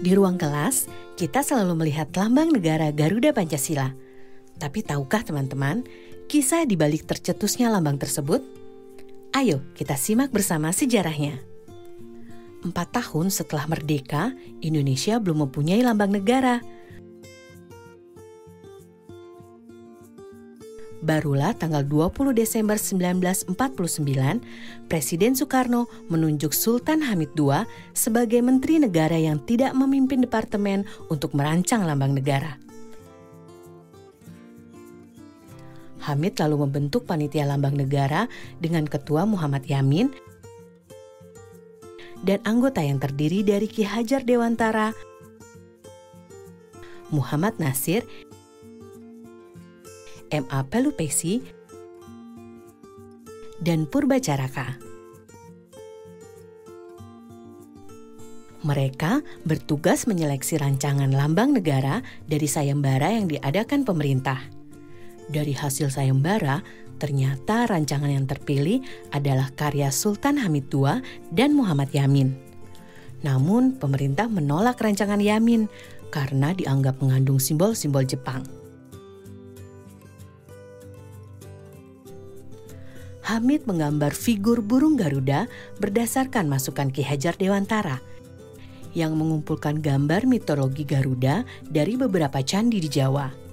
Di ruang kelas, kita selalu melihat lambang negara Garuda Pancasila. Tapi tahukah teman-teman, kisah di balik tercetusnya lambang tersebut? Ayo kita simak bersama sejarahnya. Empat tahun setelah merdeka, Indonesia belum mempunyai lambang negara. Barulah tanggal 20 Desember 1949, Presiden Soekarno menunjuk Sultan Hamid II sebagai Menteri Negara yang tidak memimpin departemen untuk merancang lambang negara. Hamid lalu membentuk panitia lambang negara dengan ketua Muhammad Yamin dan anggota yang terdiri dari Ki Hajar Dewantara, Muhammad Nasir, M.A. Pelupesi, dan Purba Caraka. Mereka bertugas menyeleksi rancangan lambang negara dari sayembara yang diadakan pemerintah. Dari hasil sayembara, ternyata rancangan yang terpilih adalah karya Sultan Hamid II dan Muhammad Yamin. Namun, pemerintah menolak rancangan Yamin karena dianggap mengandung simbol-simbol Jepang. Hamid menggambar figur burung Garuda berdasarkan masukan Ki Hajar Dewantara yang mengumpulkan gambar mitologi Garuda dari beberapa candi di Jawa.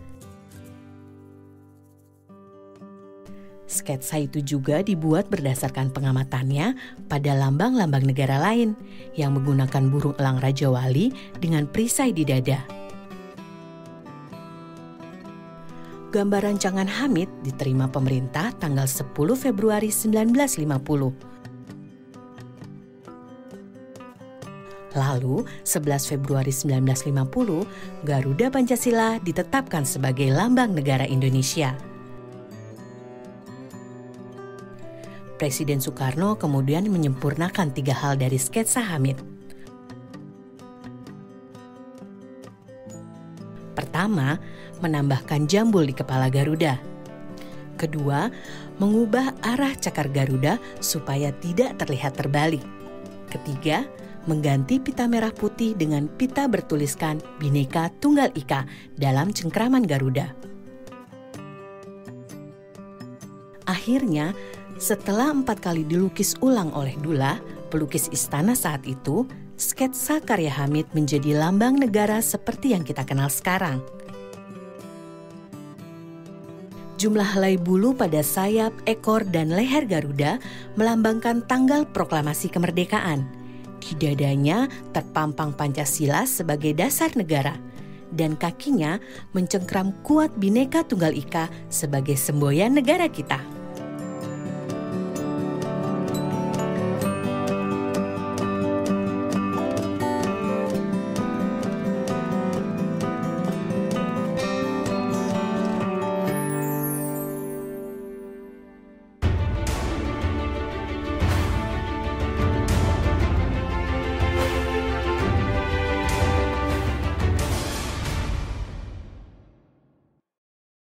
Sketsa itu juga dibuat berdasarkan pengamatannya pada lambang-lambang negara lain yang menggunakan burung elang Raja Wali dengan perisai di dada. Gambar rancangan Hamid diterima pemerintah tanggal 10 Februari 1950. Lalu, 11 Februari 1950, Garuda Pancasila ditetapkan sebagai lambang negara Indonesia. Presiden Soekarno kemudian menyempurnakan tiga hal dari sketsa Hamid. Pertama, menambahkan jambul di kepala Garuda. Kedua, mengubah arah cakar Garuda supaya tidak terlihat terbalik. Ketiga, mengganti pita merah putih dengan pita bertuliskan Bhinneka Tunggal Ika dalam cengkraman Garuda. Akhirnya, setelah empat kali dilukis ulang oleh Dula, pelukis istana saat itu, sketsa karya Hamid menjadi lambang negara seperti yang kita kenal sekarang – Jumlah helai bulu pada sayap, ekor, dan leher Garuda melambangkan tanggal proklamasi kemerdekaan. Di dadanya terpampang Pancasila sebagai dasar negara, dan kakinya mencengkram kuat Bhinneka Tunggal Ika sebagai semboyan negara kita.